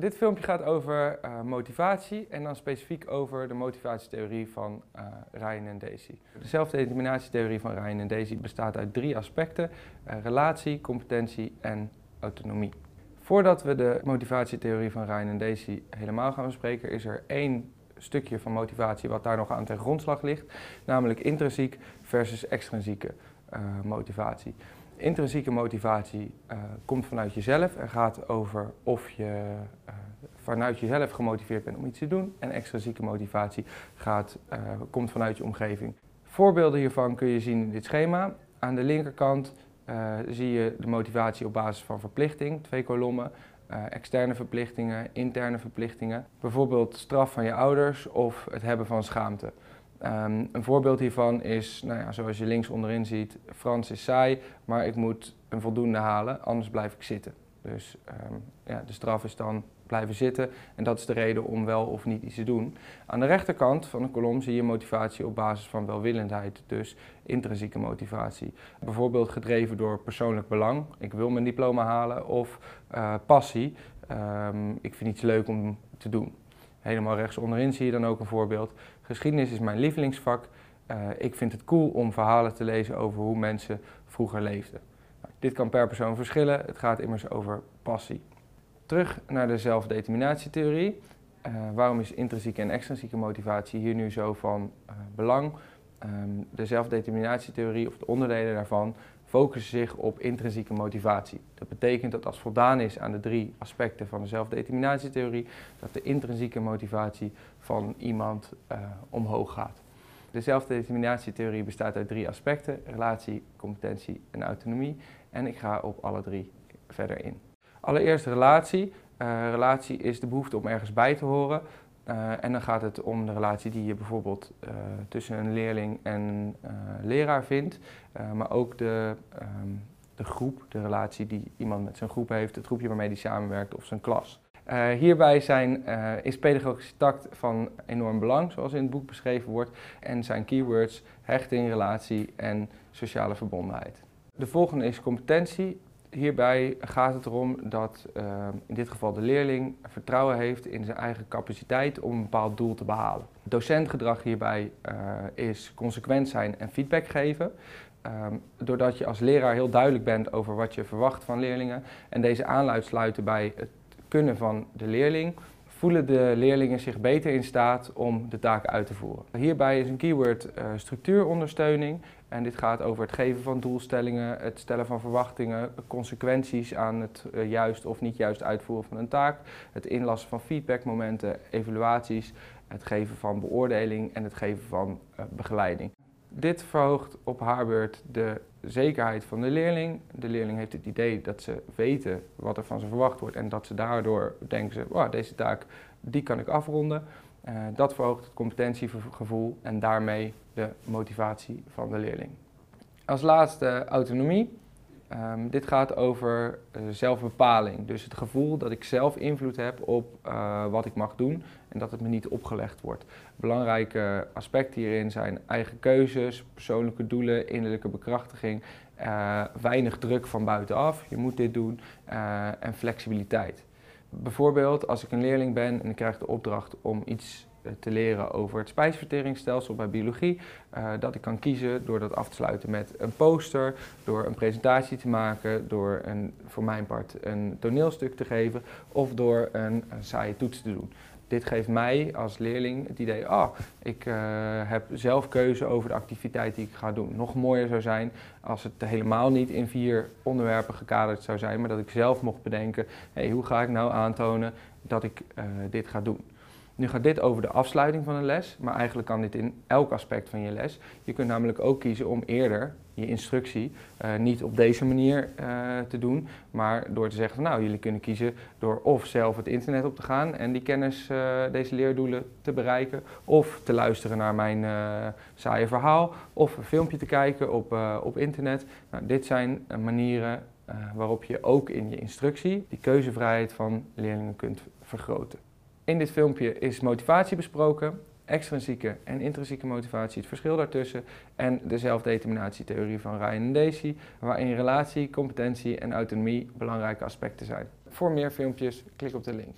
Dit filmpje gaat over uh, motivatie en dan specifiek over de motivatietheorie van uh, Ryan en Daisy. De zelfdeterminatietheorie van Ryan en Daisy bestaat uit drie aspecten: uh, relatie, competentie en autonomie. Voordat we de motivatietheorie van Ryan en Daisy helemaal gaan bespreken, is er één stukje van motivatie wat daar nog aan ten grondslag ligt, namelijk intrinsiek versus extrinsieke motivatie. Intrinsieke motivatie uh, komt vanuit jezelf en gaat over of je uh, vanuit jezelf gemotiveerd bent om iets te doen. En extrinsieke motivatie gaat, uh, komt vanuit je omgeving. Voorbeelden hiervan kun je zien in dit schema. Aan de linkerkant zie je de motivatie op basis van verplichting, twee kolommen. externe verplichtingen, interne verplichtingen. Bijvoorbeeld straf van je ouders of het hebben van schaamte. Um, een voorbeeld hiervan is, nou ja, zoals je links onderin ziet, Frans is saai, maar ik moet een voldoende halen, anders blijf ik zitten. Dus um, ja, de straf is dan blijven zitten en dat is de reden om wel of niet iets te doen. Aan de rechterkant van de kolom zie je motivatie op basis van welwillendheid, dus intrinsieke motivatie. Bijvoorbeeld gedreven door persoonlijk belang, ik wil mijn diploma halen, of uh, passie, um, ik vind iets leuk om te doen. Helemaal rechts onderin zie je dan ook een voorbeeld. Geschiedenis is mijn lievelingsvak. Uh, ik vind het cool om verhalen te lezen over hoe mensen vroeger leefden. Nou, dit kan per persoon verschillen, het gaat immers over passie. Terug naar de zelfdeterminatietheorie. Uh, waarom is intrinsieke en extrinsieke motivatie hier nu zo van uh, belang? Um, de zelfdeterminatietheorie of de onderdelen daarvan focussen zich op intrinsieke motivatie. Dat betekent dat als voldaan is aan de drie aspecten van de zelfdeterminatietheorie, dat de intrinsieke motivatie van iemand uh, omhoog gaat. De zelfdeterminatietheorie bestaat uit drie aspecten, relatie, competentie en autonomie. En ik ga op alle drie verder in. Allereerst relatie. Uh, relatie is de behoefte om ergens bij te horen. Uh, en dan gaat het om de relatie die je bijvoorbeeld uh, tussen een leerling en uh, leraar vindt, maar ook de, um, de groep, de relatie die iemand met zijn groep heeft, het groepje waarmee die samenwerkt of zijn klas. hierbij zijn, is pedagogische tact van enorm belang, zoals in het boek beschreven wordt, en zijn keywords hechting, relatie en sociale verbondenheid. De volgende is competentie hierbij gaat het erom dat uh, in dit geval de leerling vertrouwen heeft in zijn eigen capaciteit om een bepaald doel te behalen. Docentgedrag hierbij uh, is consequent zijn en feedback geven. Um, doordat je als leraar heel duidelijk bent over wat je verwacht van leerlingen en deze aanluidt bij het kunnen van de leerling, voelen de leerlingen zich beter in staat om de taken uit te voeren. Hierbij is een keyword uh, structuurondersteuning en dit gaat over het geven van doelstellingen, het stellen van verwachtingen, consequenties aan het uh, juist of niet juist uitvoeren van een taak, het inlassen van feedbackmomenten, evaluaties, het geven van beoordeling en het geven van uh, begeleiding. Dit verhoogt op haar beurt de zekerheid van de leerling. De leerling heeft het idee dat ze weten wat er van ze verwacht wordt en dat ze daardoor denken ze, wow, deze taak die kan ik afronden. Uh, dat verhoogt het competentiegevoel en daarmee de motivatie van de leerling. Als laatste autonomie. Um, dit gaat over uh, zelfbepaling, dus het gevoel dat ik zelf invloed heb op uh, wat ik mag doen en dat het me niet opgelegd wordt. Belangrijke aspecten hierin zijn eigen keuzes, persoonlijke doelen, innerlijke bekrachtiging, uh, weinig druk van buitenaf, je moet dit doen, en flexibiliteit. Bijvoorbeeld als ik een leerling ben en ik krijg de opdracht om iets eh, te leren over het spijsverteringsstelsel bij biologie. Uh, dat ik kan kiezen door dat af te sluiten met een poster, door een presentatie te maken, door een, voor mijn part een toneelstuk te geven of door een, saaie toets te doen. Dit geeft mij als leerling het idee, ah, ik uh, heb zelf keuze over de activiteit die ik ga doen. Nog mooier zou zijn als het helemaal niet in vier onderwerpen gekaderd zou zijn, maar dat ik zelf mocht bedenken, hey, hoe ga ik nou aantonen dat ik dit ga doen. Nu gaat dit over de afsluiting van een les, maar eigenlijk kan dit in elk aspect van je les. Je kunt namelijk ook kiezen om eerder je instructie uh, niet op deze manier uh, te doen, maar door te zeggen van nou, jullie kunnen kiezen door of zelf het internet op te gaan en die kennis, uh, deze leerdoelen te bereiken, of te luisteren naar mijn saaie verhaal, of een filmpje te kijken op, op internet. Nou, dit zijn manieren waarop je ook in je instructie die keuzevrijheid van leerlingen kunt vergroten. In dit filmpje is motivatie besproken, extrinsieke en intrinsieke motivatie, het verschil daartussen en de zelfdeterminatietheorie van Ryan en Daisy, waarin relatie, competentie en autonomie belangrijke aspecten zijn. Voor meer filmpjes, klik op de link.